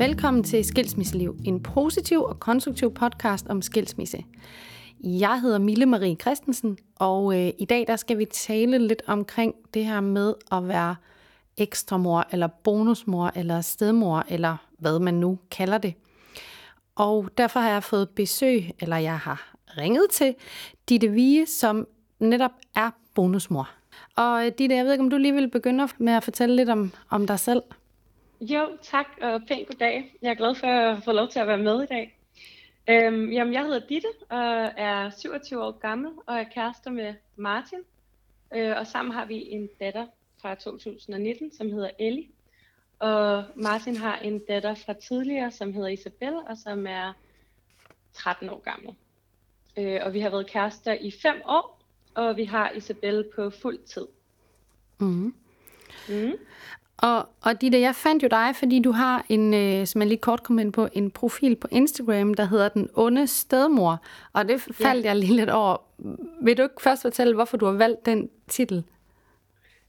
Velkommen til Skilsmisseliv, en positiv og konstruktiv podcast om skilsmisse. Jeg hedder Mille Marie Christensen, og øh, i dag der skal vi tale lidt omkring det her med at være ekstramor, eller bonusmor, eller stedmor, eller hvad man nu kalder det. Og derfor har jeg fået besøg, eller jeg har ringet til Ditte Vige, som netop er bonusmor. Og øh, Ditte, jeg ved ikke, om du lige vil begynde med at fortælle lidt om, om dig selv? Jo, tak og pænt goddag. Jeg er glad for at få lov til at være med i dag. Øhm, jamen, jeg hedder Ditte og er 27 år gammel og er kærester med Martin. Øh, og sammen har vi en datter fra 2019, som hedder Ellie. Og Martin har en datter fra tidligere, som hedder Isabel, og som er 13 år gammel. Øh, og vi har været kærester i fem år, og vi har Isabel på fuld tid. Mm. Mm. Og, og Ditte, jeg fandt jo dig, fordi du har en, øh, som jeg lige kort kom ind på, en profil på Instagram, der hedder Den Onde Stedmor. Og det faldt ja. jeg lige lidt over. Vil du ikke først fortælle, hvorfor du har valgt den titel?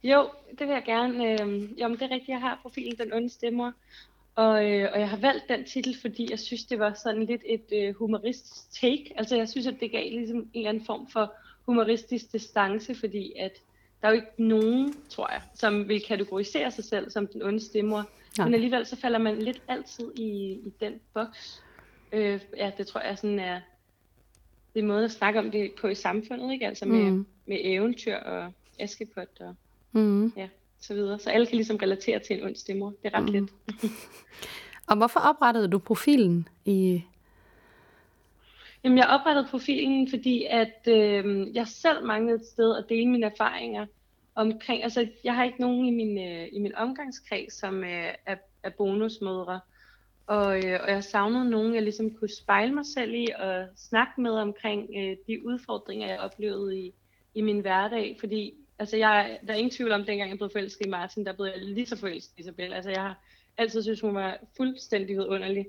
Jo, det vil jeg gerne. Øh, jamen, det er rigtigt, jeg har profilen Den Onde Stedmor. Og, øh, og jeg har valgt den titel, fordi jeg synes, det var sådan lidt et øh, humoristisk take. Altså jeg synes, at det gav ligesom en eller anden form for humoristisk distance, fordi at der er jo ikke nogen, tror jeg, som vil kategorisere sig selv som den onde stemmer. Ja. Men alligevel så falder man lidt altid i, i den boks. Øh, ja, det tror jeg sådan er, det er måde at snakke om det på i samfundet, ikke? Altså med, mm. med eventyr og askepot og mm. ja, så videre. Så alle kan ligesom relatere til en ond stemmer. Det er ret mm. let. og hvorfor oprettede du profilen i Jamen, jeg oprettede profilen, fordi at øh, jeg selv manglede et sted at dele mine erfaringer omkring, altså jeg har ikke nogen i min, øh, i min omgangskreds, som øh, er, er bonusmødre, og, øh, og jeg savnede nogen, jeg ligesom kunne spejle mig selv i og snakke med omkring øh, de udfordringer, jeg oplevede i, i min hverdag, fordi altså jeg, der er ingen tvivl om, dengang jeg blev forelsket i Martin, der blev jeg lige så forelsket i Isabel. Altså jeg har altid synes, hun var fuldstændig vidunderlig.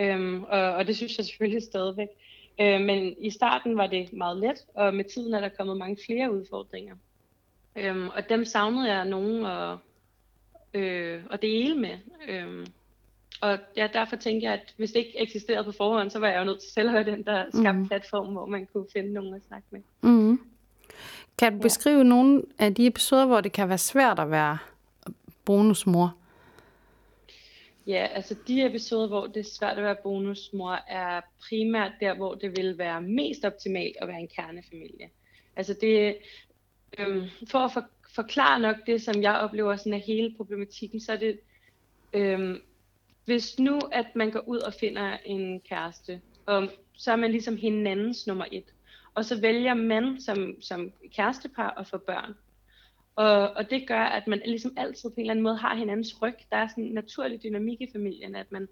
Øhm, og, og det synes jeg selvfølgelig stadigvæk. Øh, men i starten var det meget let, og med tiden er der kommet mange flere udfordringer. Øhm, og dem savnede jeg nogen at, øh, at dele med. Øhm, og ja, derfor tænkte jeg, at hvis det ikke eksisterede på forhånd, så var jeg jo nødt til selv at være den, der skabte mm. platform, hvor man kunne finde nogen at snakke med. Mm. Kan du ja. beskrive nogle af de episoder, hvor det kan være svært at være bonusmor? Ja, altså de episoder, hvor det er svært at være bonusmor, er primært der, hvor det vil være mest optimalt at være en kernefamilie. Altså det, øhm, for at for, forklare nok det, som jeg oplever sådan af hele problematikken, så er det, øhm, hvis nu at man går ud og finder en kæreste, og så er man ligesom hinandens nummer et, og så vælger man som, som kærestepar at få børn. Og, og det gør, at man ligesom altid på en eller anden måde har hinandens ryg. Der er sådan en naturlig dynamik i familien, at man,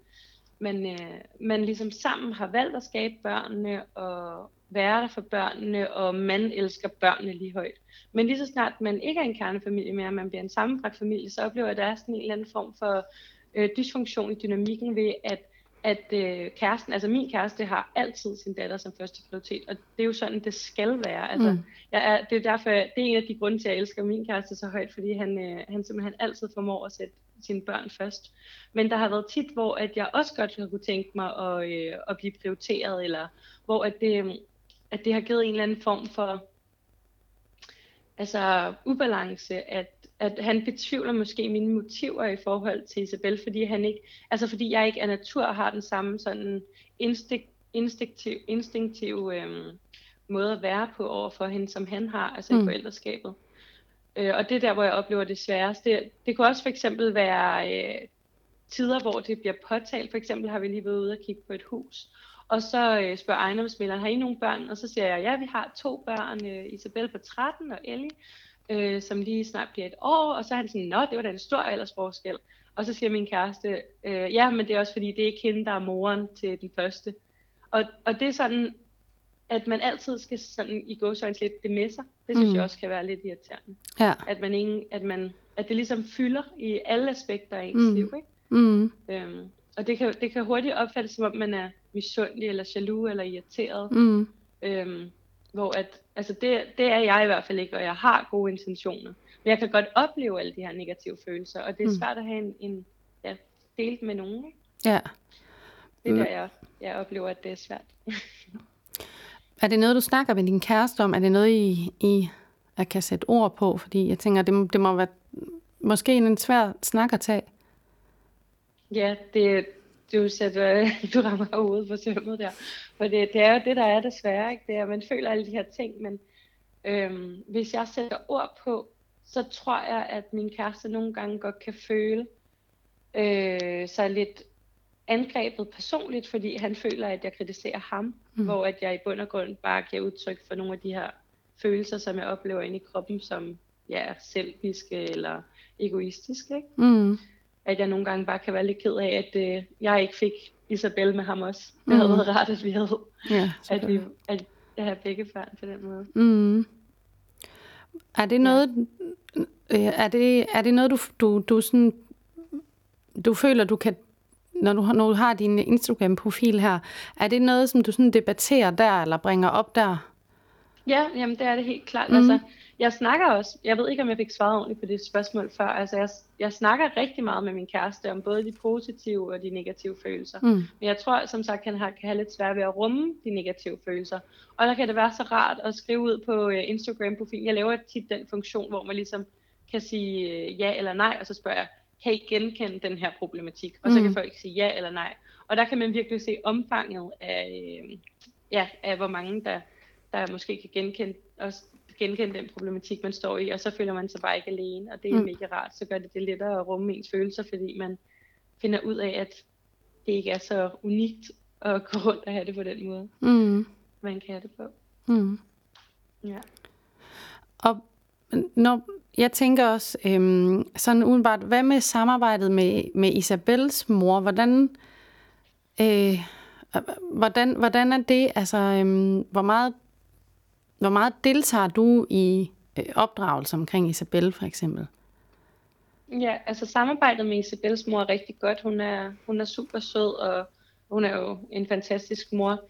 man, øh, man ligesom sammen har valgt at skabe børnene og være der for børnene, og man elsker børnene lige højt. Men lige så snart man ikke er en kernefamilie mere, man bliver en sammenbragt familie, så oplever jeg, at der er sådan en eller anden form for øh, dysfunktion i dynamikken ved, at at øh, kæresten, altså min kæreste har altid sin datter som første prioritet, og det er jo sådan, det skal være. Altså, mm. jeg er, det er derfor, det er en af de grunde til, at jeg elsker min kæreste så højt, fordi han, øh, han simpelthen altid formår at sætte sine børn først. Men der har været tit, hvor at jeg også godt kunne tænke mig at, øh, at blive prioriteret, eller hvor at det, at det har givet en eller anden form for altså ubalance, at at han betvivler måske mine motiver i forhold til Isabel, fordi han ikke, altså fordi jeg ikke af natur har den samme sådan instinkt, instinktiv, instinktiv øhm, måde at være på over for hende, som han har, altså mm. i forældreskabet. Øh, og det er der, hvor jeg oplever det sværeste. Det, det kunne også for eksempel være øh, tider, hvor det bliver påtalt. For eksempel har vi lige været ude og kigge på et hus, og så øh, spørger ejendomsmælderen, har I nogle børn? Og så siger jeg, ja, vi har to børn, øh, Isabel på 13 og Ellie øh, som lige snart bliver et år, og så er han sådan, nå, det var da en stor aldersforskel. Og så siger min kæreste, øh, ja, men det er også fordi, det er ikke hende, der er moren til den første. Og, og det er sådan, at man altid skal sådan i gåsøjens lidt det med sig. Det synes mm. jeg også kan være lidt irriterende. Ja. At, man ingen, at, man, at det ligesom fylder i alle aspekter af ens mm. liv. Ikke? Mm. Øhm, og det kan, det kan hurtigt opfattes, som om man er misundelig, eller jaloux, eller irriteret. Mm. Øhm, hvor at, altså det, det er jeg i hvert fald ikke, og jeg har gode intentioner. Men jeg kan godt opleve alle de her negative følelser, og det er mm. svært at have en, en ja, delt med nogen. Ikke? Ja. Det er der, jeg, jeg oplever, at det er svært. Er det noget, du snakker med din kæreste om? Er det noget, I, I jeg kan sætte ord på? Fordi jeg tænker, det, det må være måske en svær snak at tage. Ja, det, du, sætter, du rammer hovedet på sømmet der. For det, det er jo det, der er desværre. Ikke? Det er, man føler alle de her ting, men øhm, hvis jeg sætter ord på, så tror jeg, at min kæreste nogle gange godt kan føle øh, sig lidt angrebet personligt, fordi han føler, at jeg kritiserer ham, mm. hvor at jeg i bund og grund bare giver udtryk for nogle af de her følelser, som jeg oplever inde i kroppen, som ja, er selviske eller egoistiske. Ikke? Mm. At jeg nogle gange bare kan være lidt ked af, at øh, jeg ikke fik Isabel med ham også. Det havde Mhm. været rart, at vi havde, Ja, at vi at jeg har begge børn på den måde. Mm. Er det noget, øh, er det, er det noget du, du, du, sådan, du føler, du kan, når du, har- når du har din Instagram-profil her, er det noget, som du sådan debatterer der, eller bringer op der? Ja, jamen det er det helt klart. Mm. Altså, jeg snakker også, jeg ved ikke, om jeg fik svaret ordentligt på det spørgsmål før. Altså, jeg, jeg snakker rigtig meget med min kæreste om både de positive og de negative følelser. Mm. Men jeg tror, som sagt, han har, kan have lidt svært ved at rumme de negative følelser. Og der kan det være så rart at skrive ud på øh, Instagram-profilen. Jeg laver tit den funktion, hvor man ligesom kan sige øh, ja eller nej, og så spørger jeg, kan I genkende den her problematik? Og så Mm. kan folk sige ja eller nej. Og der kan man virkelig se omfanget af, øh, ja, af hvor mange, der, der måske kan genkende, også genkende den problematik, man står i, og så føler man sig bare ikke alene, og det er Mm. mega rart. Så gør det det lettere at rumme ens følelser, fordi man finder ud af, at det ikke er så unikt at gå rundt og have det på den måde, Mm. man kan have det på. Mm. Ja. Og når, jeg tænker også, øhm, sådan udenbart, hvad med samarbejdet med, med Isabels mor? Hvordan, øh, hvordan, hvordan er det? Altså, øhm, hvor, meget, hvor meget deltager du i øh, opdragelse omkring Isabel, for eksempel? Ja, altså samarbejdet med Isabels mor er rigtig godt. Hun er, hun er super sød, og hun er jo en fantastisk mor.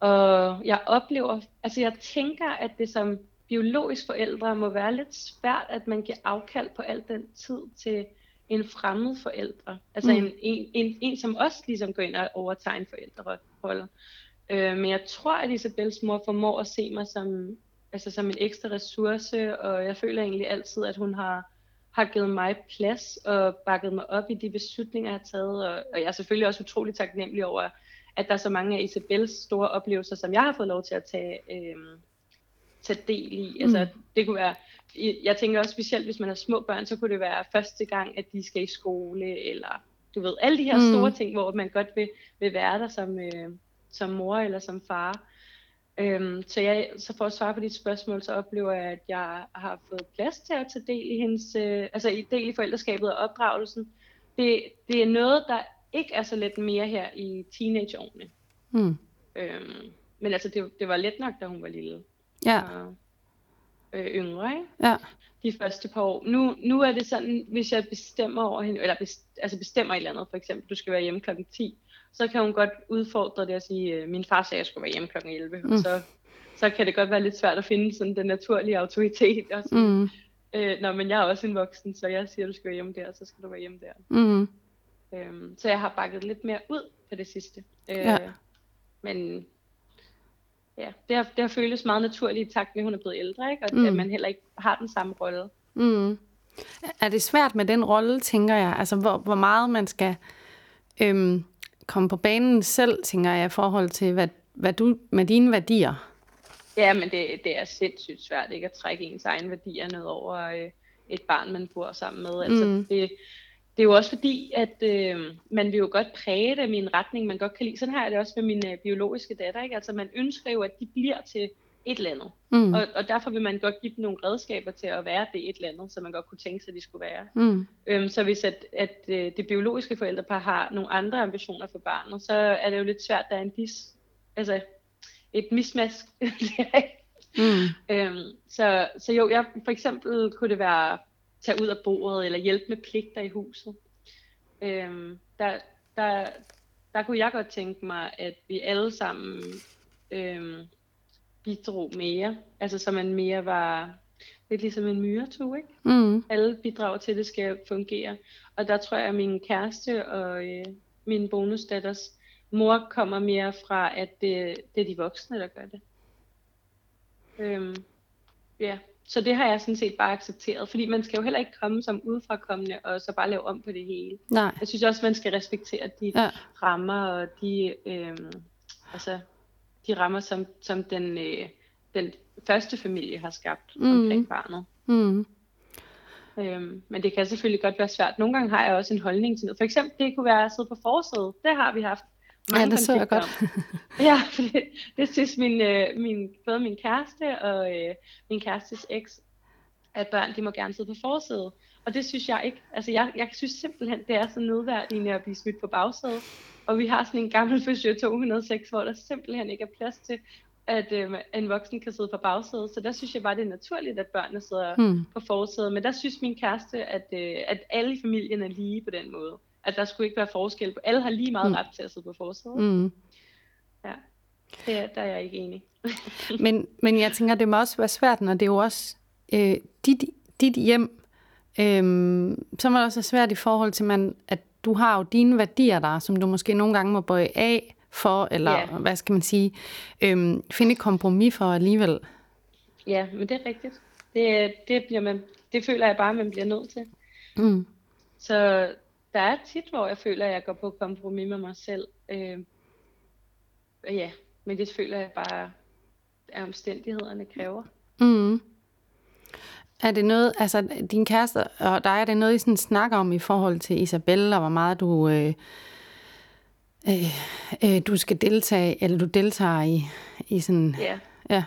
Og jeg oplever, altså jeg tænker, at det som biologisk forældre må være lidt svært, at man giver afkald på al den tid til en fremmed forældre. Altså Mm. en, en, en, en, som også ligesom går ind og overtager en forældrerolle. Øh, men jeg tror, at Isabels mor formår at se mig som, altså som en ekstra ressource, og jeg føler egentlig altid, at hun har har givet mig plads og bakket mig op i de beslutninger, jeg har taget. Og, og jeg er selvfølgelig også utrolig taknemmelig over, at der er så mange af Isabels store oplevelser, som jeg har fået lov til at tage, øhm, tage del i. Mm. Altså, det kunne være, jeg tænker også specielt, hvis man har små børn, så kunne det være første gang, at de skal i skole, eller du ved, alle de her mm. store ting, hvor man godt vil, vil være der som, øh, som mor eller som far. Øhm, så, jeg, så for at svare på dit spørgsmål, så oplever jeg, at jeg har fået plads til at tage del i hendes, øh, altså i del i forældreskabet og opdragelsen. Det, det er noget, der ikke er så let mere her i teenageårene. Mm. Øhm, men altså, det, det var let nok, da hun var lille Ja, og øh, yngre, ikke? ja. de første par år. Nu, nu er det sådan, hvis jeg bestemmer over hende, eller best, altså bestemmer et eller andet, for eksempel, du skal være hjemme klokken 10, så kan hun godt udfordre det og sige, øh, min far sagde, at jeg skulle være hjemme klokken 11, Mm. så, så kan det godt være lidt svært at finde sådan den naturlige autoritet. Og sige, Mm. øh, Nå, men jeg er også en voksen, så jeg siger, at du skal være hjemme der, så skal du være hjemme der. Mm. Øhm, så jeg har bakket lidt mere ud på det sidste. Øh, Ja. Men ja, det har, det har føltes meget naturligt i takt med, at hun er blevet ældre, ikke? og mm. at man heller ikke har den samme rolle. Mm. Er det svært med den rolle, tænker jeg? Altså, hvor, hvor meget man skal øhm, komme på banen selv, tænker jeg, i forhold til, hvad, hvad du med dine værdier. Ja, men det, det er sindssygt svært ikke at trække ens egen værdier ned over øh, et barn, man bor sammen med. Altså, mm. det, det er jo også fordi, at øh, man vil jo godt præge dem i en retning, man godt kan lide. Sådan har jeg det også med min øh, biologiske datter. Ikke? Altså, man ønsker jo, at de bliver til et eller andet. Mm. Og, og derfor vil man godt give dem nogle redskaber til at være det et eller andet, som man godt kunne tænke sig, at de skulle være. Mm. Øhm, så hvis at, at øh, det biologiske forældrepar har nogle andre ambitioner for barnet, så er det jo lidt svært, der er en dis, altså et mismask. Mm. øhm, så, så jo, jeg, for eksempel kunne det være tage ud af bordet, eller hjælpe med pligter i huset. Øhm, der, der, der kunne jeg godt tænke mig, at vi alle sammen øhm, bidrog mere. Altså så man mere var lidt ligesom en myretue, ikke? Mm. alle bidrager til, at det skal fungere. Og der tror jeg, at min kæreste og øh, min bonusdatters mor kommer mere fra, at det, det er de voksne, der gør det. Øhm, ja, så det har jeg sådan set bare accepteret, fordi man skal jo heller ikke komme som udefrakommende og så bare lave om på det hele. Nej. Jeg synes også, man skal respektere de Ja. rammer og de, øhm, altså, de rammer, som, som den, øh, den første familie har skabt mm. omkring barnet. Mm. Øhm, men det kan selvfølgelig godt være svært. Nogle gange har jeg også en holdning til noget. For eksempel, det kunne være at sidde på forsædet. Det har vi haft Ja, det så jeg godt. ja, for det, det synes min, øh, min, både min kæreste og øh, min kærestes eks, at børn, de må gerne sidde på forsædet. Og det synes jeg ikke. Altså, jeg, jeg synes simpelthen, det er så nedværdigende at blive smidt på bagsædet. Og vi har sådan en gammel Peugeot 206, hvor der simpelthen ikke er plads til, at øh, en voksen kan sidde på bagsædet. Så der synes jeg bare, det er naturligt, at børnene sidder Hmm. på forsædet. Men der synes min kæreste, at, øh, at alle i familien er lige på den måde. At der skulle ikke være forskel på. Alle har lige meget Mm. ret til at sidde på forsædet. Mm. Ja, det er, der er jeg ikke enig. Men, men jeg tænker, det må også være svært, når det er jo også øh, dit, dit hjem, øh, så må det også svært i forhold til, man, at du har jo dine værdier der, som du måske nogle gange må bøje af for, eller Ja. hvad skal man sige, øh, finde et kompromis for alligevel. Ja, men det er rigtigt. Det, det, bliver man, det føler jeg bare, man bliver nødt til. Mm. Så der er tit, hvor jeg føler, at jeg går på kompromis med mig selv. Øh, ja, men det føler jeg bare, at omstændighederne kræver. Mm. Er det noget, altså din kæreste og dig, er det noget, I sådan snakker om i forhold til Isabelle, og hvor meget du, øh, øh, øh, du skal deltage, eller du deltager i, i sådan, Ja. ja.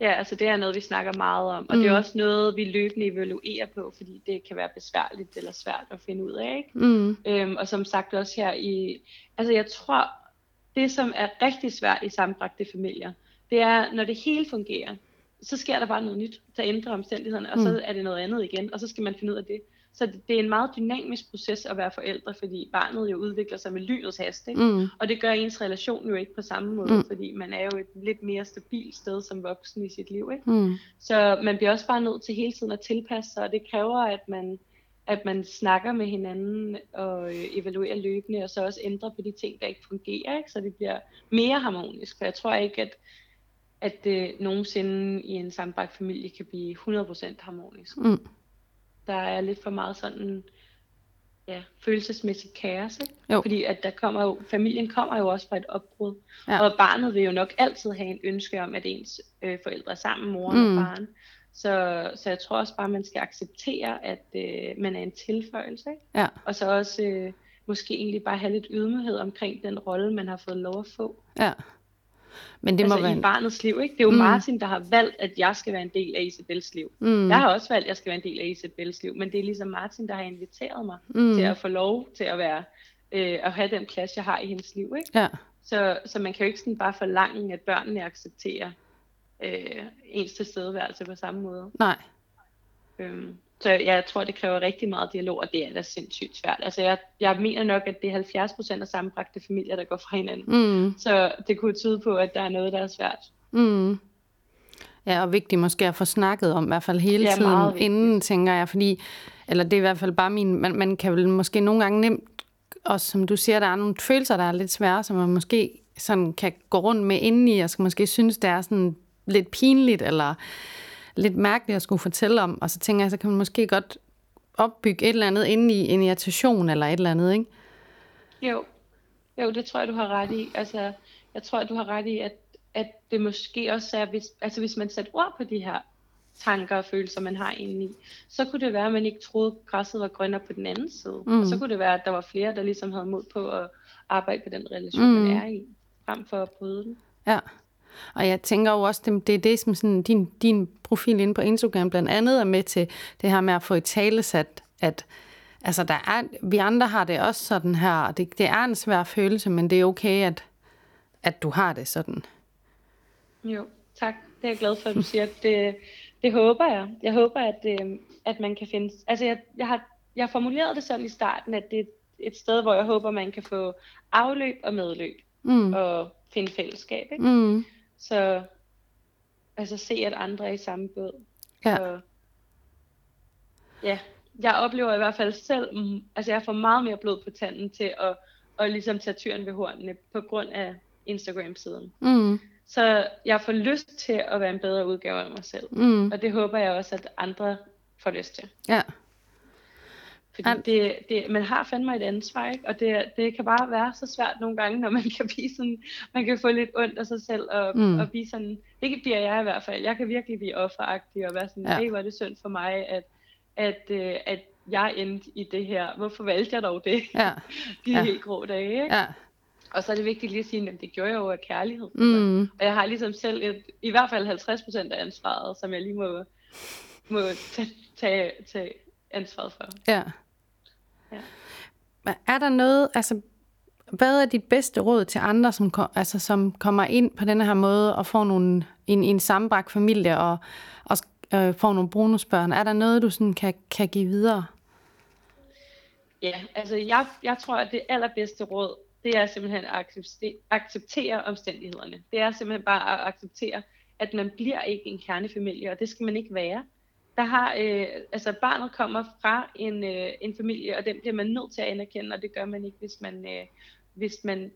Ja, altså det er noget, vi snakker meget om, og mm. det er også noget, vi løbende evaluerer på, fordi det kan være besværligt eller svært at finde ud af, ikke? Mm. Øhm, og som sagt også her i, altså jeg tror, det som er rigtig svært i sammenbragte familier, det er, når det hele fungerer, så sker der bare noget nyt, der ændrer omstændighederne, og så er det noget andet igen, og så skal man finde ud af det. Så det, det er en meget dynamisk proces at være forældre, fordi barnet jo udvikler sig med lynets hast, ikke? Mm. Og det gør ens relation jo ikke på samme måde, mm. fordi man er jo et lidt mere stabilt sted som voksen i sit liv, ikke? Mm. Så man bliver også bare nødt til hele tiden at tilpasse sig, og det kræver, at man, at man snakker med hinanden og øh, evaluerer løbende, og så også ændrer på de ting, der ikke fungerer, ikke? så det bliver mere harmonisk. For jeg tror ikke, at, at det nogensinde i en sammenbragt familie kan blive 100% harmonisk. Mm. Der er lidt for meget sådan ja, følelsesmæssigt kaos, ikke? Jo. fordi at der kommer jo, familien kommer jo også fra et opbrud, Ja. og barnet vil jo nok altid have en ønske om, at ens øh, forældre er sammen, moren Mm. og faren. Så, så jeg tror også bare, man skal acceptere, at øh, man er en tilføjelse, ikke? Ja. og så også øh, måske egentlig bare have lidt ydmyghed omkring den rolle, man har fået lov at få. Ja. Men det altså må være... i barnets liv, ikke? Det er jo mm. Martin, der har valgt, at jeg skal være en del af Isabels liv. Mm. Jeg har også valgt, at jeg skal være en del af Isabels liv, men det er ligesom Martin, der har inviteret mig Mm. til at få lov til at være øh, at have den plads, jeg har i hendes liv. Ikke? Ja. Så, så man kan jo ikke sådan bare forlange, at børnene accepterer øh, ens tilstedeværelse på samme måde. Nej. Øhm, så jeg tror, det kræver rigtig meget dialog, og det er da sindssygt svært. Altså jeg, jeg mener nok, at det er 70% af sammenbragte familier, der går fra hinanden. Mm. Så det kunne tyde på, at der er noget, der er svært. Mm. Ja, og vigtigt måske at få snakket om, i hvert fald hele Ja, tiden, inden, tænker jeg, fordi, eller det er i hvert fald bare min, man, man kan vel måske nogle gange nemt, også som du siger, der er nogle følelser, der er lidt svære, som man måske sådan kan gå rundt med indeni, og skal måske synes, det er sådan lidt pinligt, eller lidt mærkeligt at skulle fortælle om, og så tænker jeg, så kan man måske godt opbygge et eller andet inde i en irritation, eller et eller andet, ikke? Jo, jo, det tror jeg, du har ret i. Altså, jeg tror, du har ret i, at, at det måske også er, hvis, altså hvis man sætter ord på de her tanker og følelser, man har indeni, så kunne det være, at man ikke troede, at græsset var grønnere på den anden side. Mm. Og så kunne det være, at der var flere, der ligesom havde mod på at arbejde på den relation, mm. man er i, frem for at bryde den. Ja. Og jeg tænker jo også, det, det er det, som sådan, din, din profil inde på Instagram blandt andet er med til, det her med at få i talesat, at altså der er, vi andre har det også sådan her, og det, det er en svær følelse, men det er okay, at, at du har det sådan. Jo, tak. Det er jeg glad for, at du siger. Det, det håber jeg. Jeg håber, at, øh, at man kan finde... Altså, jeg, jeg, har, jeg har formuleret det sådan i starten, at det er et sted, hvor jeg håber, man kan få afløb og medløb. Mm. Og finde fællesskab, ikke? Mm. Så altså se, at andre er i samme båd. Ja. Og, ja, jeg oplever i hvert fald selv, mm, altså jeg får meget mere blod på tanden til at, at ligesom tage tyren ved hornene på grund af Instagram-siden. Mm. Så jeg får lyst til at være en bedre udgave af mig selv. Mm. Og det håber jeg også, at andre får lyst til. Ja. Fordi An- det, det, man har fandme et ansvar, ikke? og det, det kan bare være så svært nogle gange, når man kan blive sådan, man kan få lidt ondt af sig selv, og, Mm. og blive sådan, det bliver jeg i hvert fald, jeg kan virkelig blive offeragtig, og være sådan, Ja. hey, hvor er det synd for mig, at, at, øh, at jeg endte i det her, hvorfor valgte jeg dog det, Ja. de Ja. helt grå dage, ikke? Ja. Og så er det vigtigt lige at sige, at det gjorde jeg jo af kærlighed. Mm. Og jeg har ligesom selv et, i hvert fald 50% af ansvaret, som jeg lige må, må tage, tage, tage ansvaret for. Ja. Ja. Men Er der noget, altså, hvad er dit bedste råd til andre, som, kom, altså, som kommer ind på denne her måde og får nogle, en, en sammenbragt familie og, og øh, får nogle bonusbørn? Er der noget, du sådan kan, kan give videre? Ja, altså jeg, jeg tror, at det allerbedste råd, det er simpelthen at acceptere, acceptere omstændighederne. Det er simpelthen bare at acceptere, at man bliver ikke en kernefamilie, og det skal man ikke være. Der har, øh, altså barnet kommer fra en, øh, en familie, og den bliver man nødt til at anerkende, og det gør man ikke, hvis man, øh, hvis man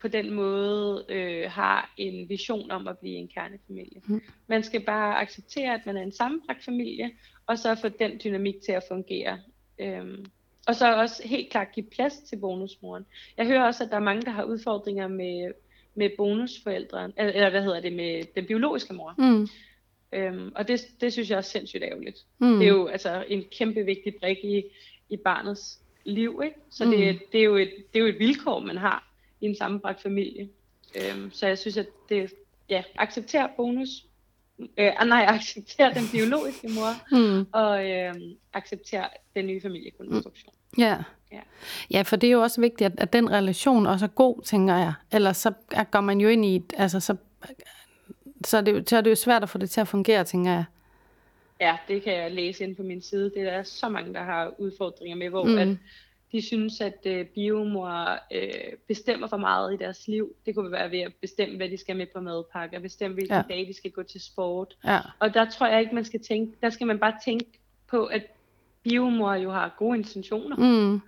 på den måde øh, har en vision om at blive en kernefamilie. Mm. Man skal bare acceptere, at man er en sammenbragt familie, og så få den dynamik til at fungere. Øhm, og så også helt klart give plads til bonusmoren. Jeg hører også, at der er mange, der har udfordringer med, med bonusforældren, eller, eller hvad hedder det, med den biologiske mor. Mm. Øhm, og det, det synes jeg er sindssygt ærgerligt. Mm. Det er jo altså en kæmpe vigtig brik i, i barnets liv, ikke? Så Mm. det, det, er jo et, det er jo et vilkår, man har i en sammenbragt familie. Øhm, så jeg synes, at det, ja, accepter bonus, øh, ah, nej, accepter den biologiske mor, Mm. og øh, acceptere den nye familiekonstruktion. Ja. Ja. ja, for det er jo også vigtigt, at, at den relation også er god, tænker jeg. Ellers så går man jo ind i, altså så, så, er det, så er det jo svært at få det til at fungere, tænker jeg. Ja, det kan jeg læse ind på min side. Det er der så mange, der har udfordringer med, hvor Mm. at de synes, at øh, biomor øh, bestemmer for meget i deres liv. Det kunne være ved at bestemme, hvad de skal med på madpakker, bestemme, hvilke Ja. dage de skal gå til sport. Ja, Og der tror jeg ikke, man skal tænke, der skal man bare tænke på, at biomor jo har gode intentioner. mm.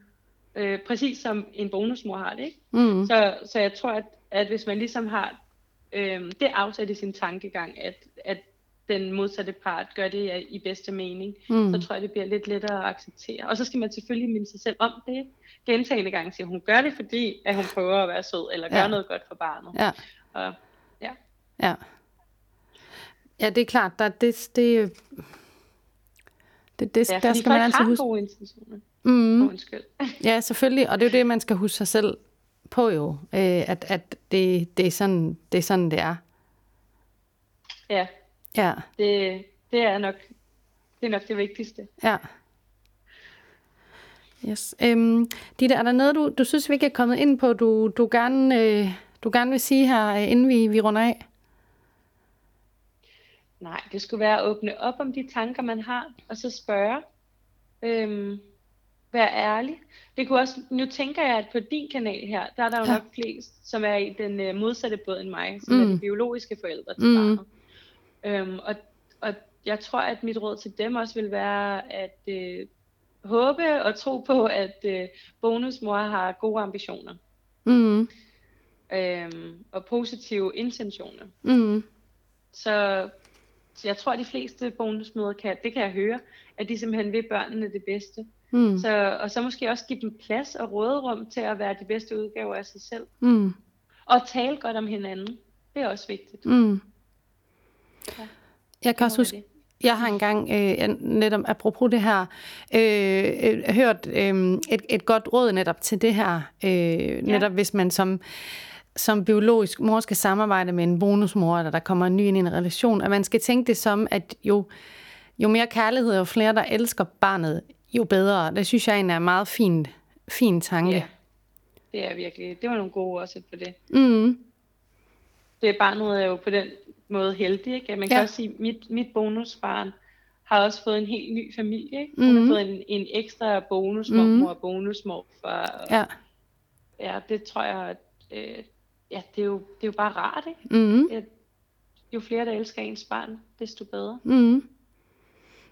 Øh, præcis som en bonusmor har det, ikke? Mm. Så, så jeg tror, at, at hvis man ligesom har øh, det afsat i sin tankegang, at, at den modsatte part gør det i bedste mening, Mm. så tror jeg, det bliver lidt lettere at acceptere. Og så skal man selvfølgelig minde sig selv om det. Gentagende gange siger, hun gør det, fordi at hun prøver at være sød, eller gør Ja. noget godt for barnet. Ja, Og, ja. ja. Ja, det er klart, der, det, det, det, det, Ja, der skal man altid har huske. gode intentioner. Mm. Undskyld. Ja, selvfølgelig, og det er jo det, man skal huske sig selv på jo, øh, at, at det, det, er sådan, det er sådan, det er. Ja, Ja, det, det er nok det er nok det vigtigste. ja. Yes. Øhm, Ditte, er der noget, du, du synes, vi ikke er kommet ind på, du, du, gerne, øh, du gerne vil sige her, øh, inden vi, vi runder af? Nej, det skulle være at åbne op om de tanker, man har, og så spørge. Øhm, være ærlig. Det kunne også, nu tænker jeg, at på din kanal her, der er der jo Ja. nok flest, som er i den øh, modsatte båd end mig, som mm. Er de biologiske forældre til mm. barnet. Øhm, og, og jeg tror, at mit råd til dem også vil være at øh, håbe og tro på, at øh, bonusmor har gode ambitioner Mm. øhm, og positive intentioner. Mm. Så, så jeg tror, at de fleste bonusmøder kan, det kan jeg høre, at de simpelthen vil børnene det bedste. Mm. Så, og så måske også give dem plads og råderum til at være de bedste udgaver af sig selv. Mm. Og tale godt om hinanden. Det er også vigtigt. Mm. Ja. Jeg kan også huske, jeg har engang, øh, netop apropos det her, øh, øh, hørt øh, et, et godt råd netop til det her. Øh, netop hvis man som, som biologisk mor skal samarbejde med en bonusmor, eller der kommer en ny ind i en relation, at man skal tænke det som, at jo, jo mere kærlighed, og flere, der elsker barnet, jo bedre. Det synes jeg egentlig er en meget fin, fin tanke. Ja, det er virkelig. Det var nogle gode også på det. Mm, Det er barnet er jo på den måde heldig. Ikke? Man kan Ja. også sige, at mit, mit bonusbarn har også fået en helt ny familie. Ikke? Hun Mhm. har fået en, en ekstra bonusmor Mhm. og bonusmor. For, ja. ja, det tror jeg, at, øh, ja, det er, jo, det er jo bare rart. Ikke? Mm, at jo flere, der elsker ens barn, desto bedre. mm.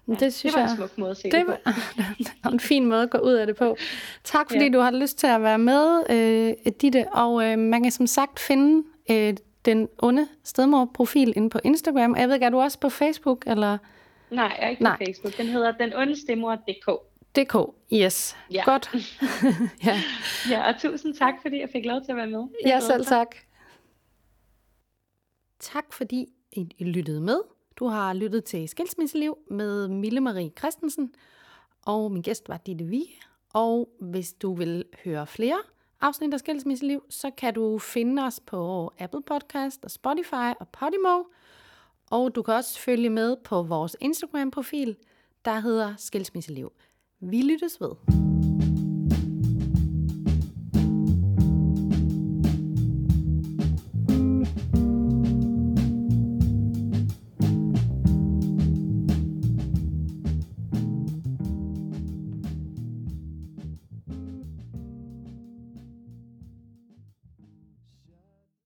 Ja, det synes det var jeg, en smuk måde at se det det, på. var en fin måde at gå ud af det på. Tak fordi Ja. du har lyst til at være med, øh, Ditte. Og øh, man kan som sagt finde øh, den onde stedmor-profil inde på Instagram. Og Jeg ved ikke, er du også på Facebook? Eller? Nej, jeg er ikke Nej. på Facebook. Den hedder Den Onde. DK, yes. Ja. Godt. ja. Ja, og tusind tak, fordi jeg fik lov til at være med. Ja, jeg glad selv tak. Tak fordi I lyttede med. Du har lyttet til Skilsmisseliv med Mille Marie Christensen, og min gæst var Ditte Vi. Og hvis du vil høre flere afsnit af Skilsmisseliv, så kan du finde os på Apple Podcast og Spotify og Podimo. Og du kan også følge med på vores Instagram-profil, der hedder Skilsmisseliv. Vi lyttes ved.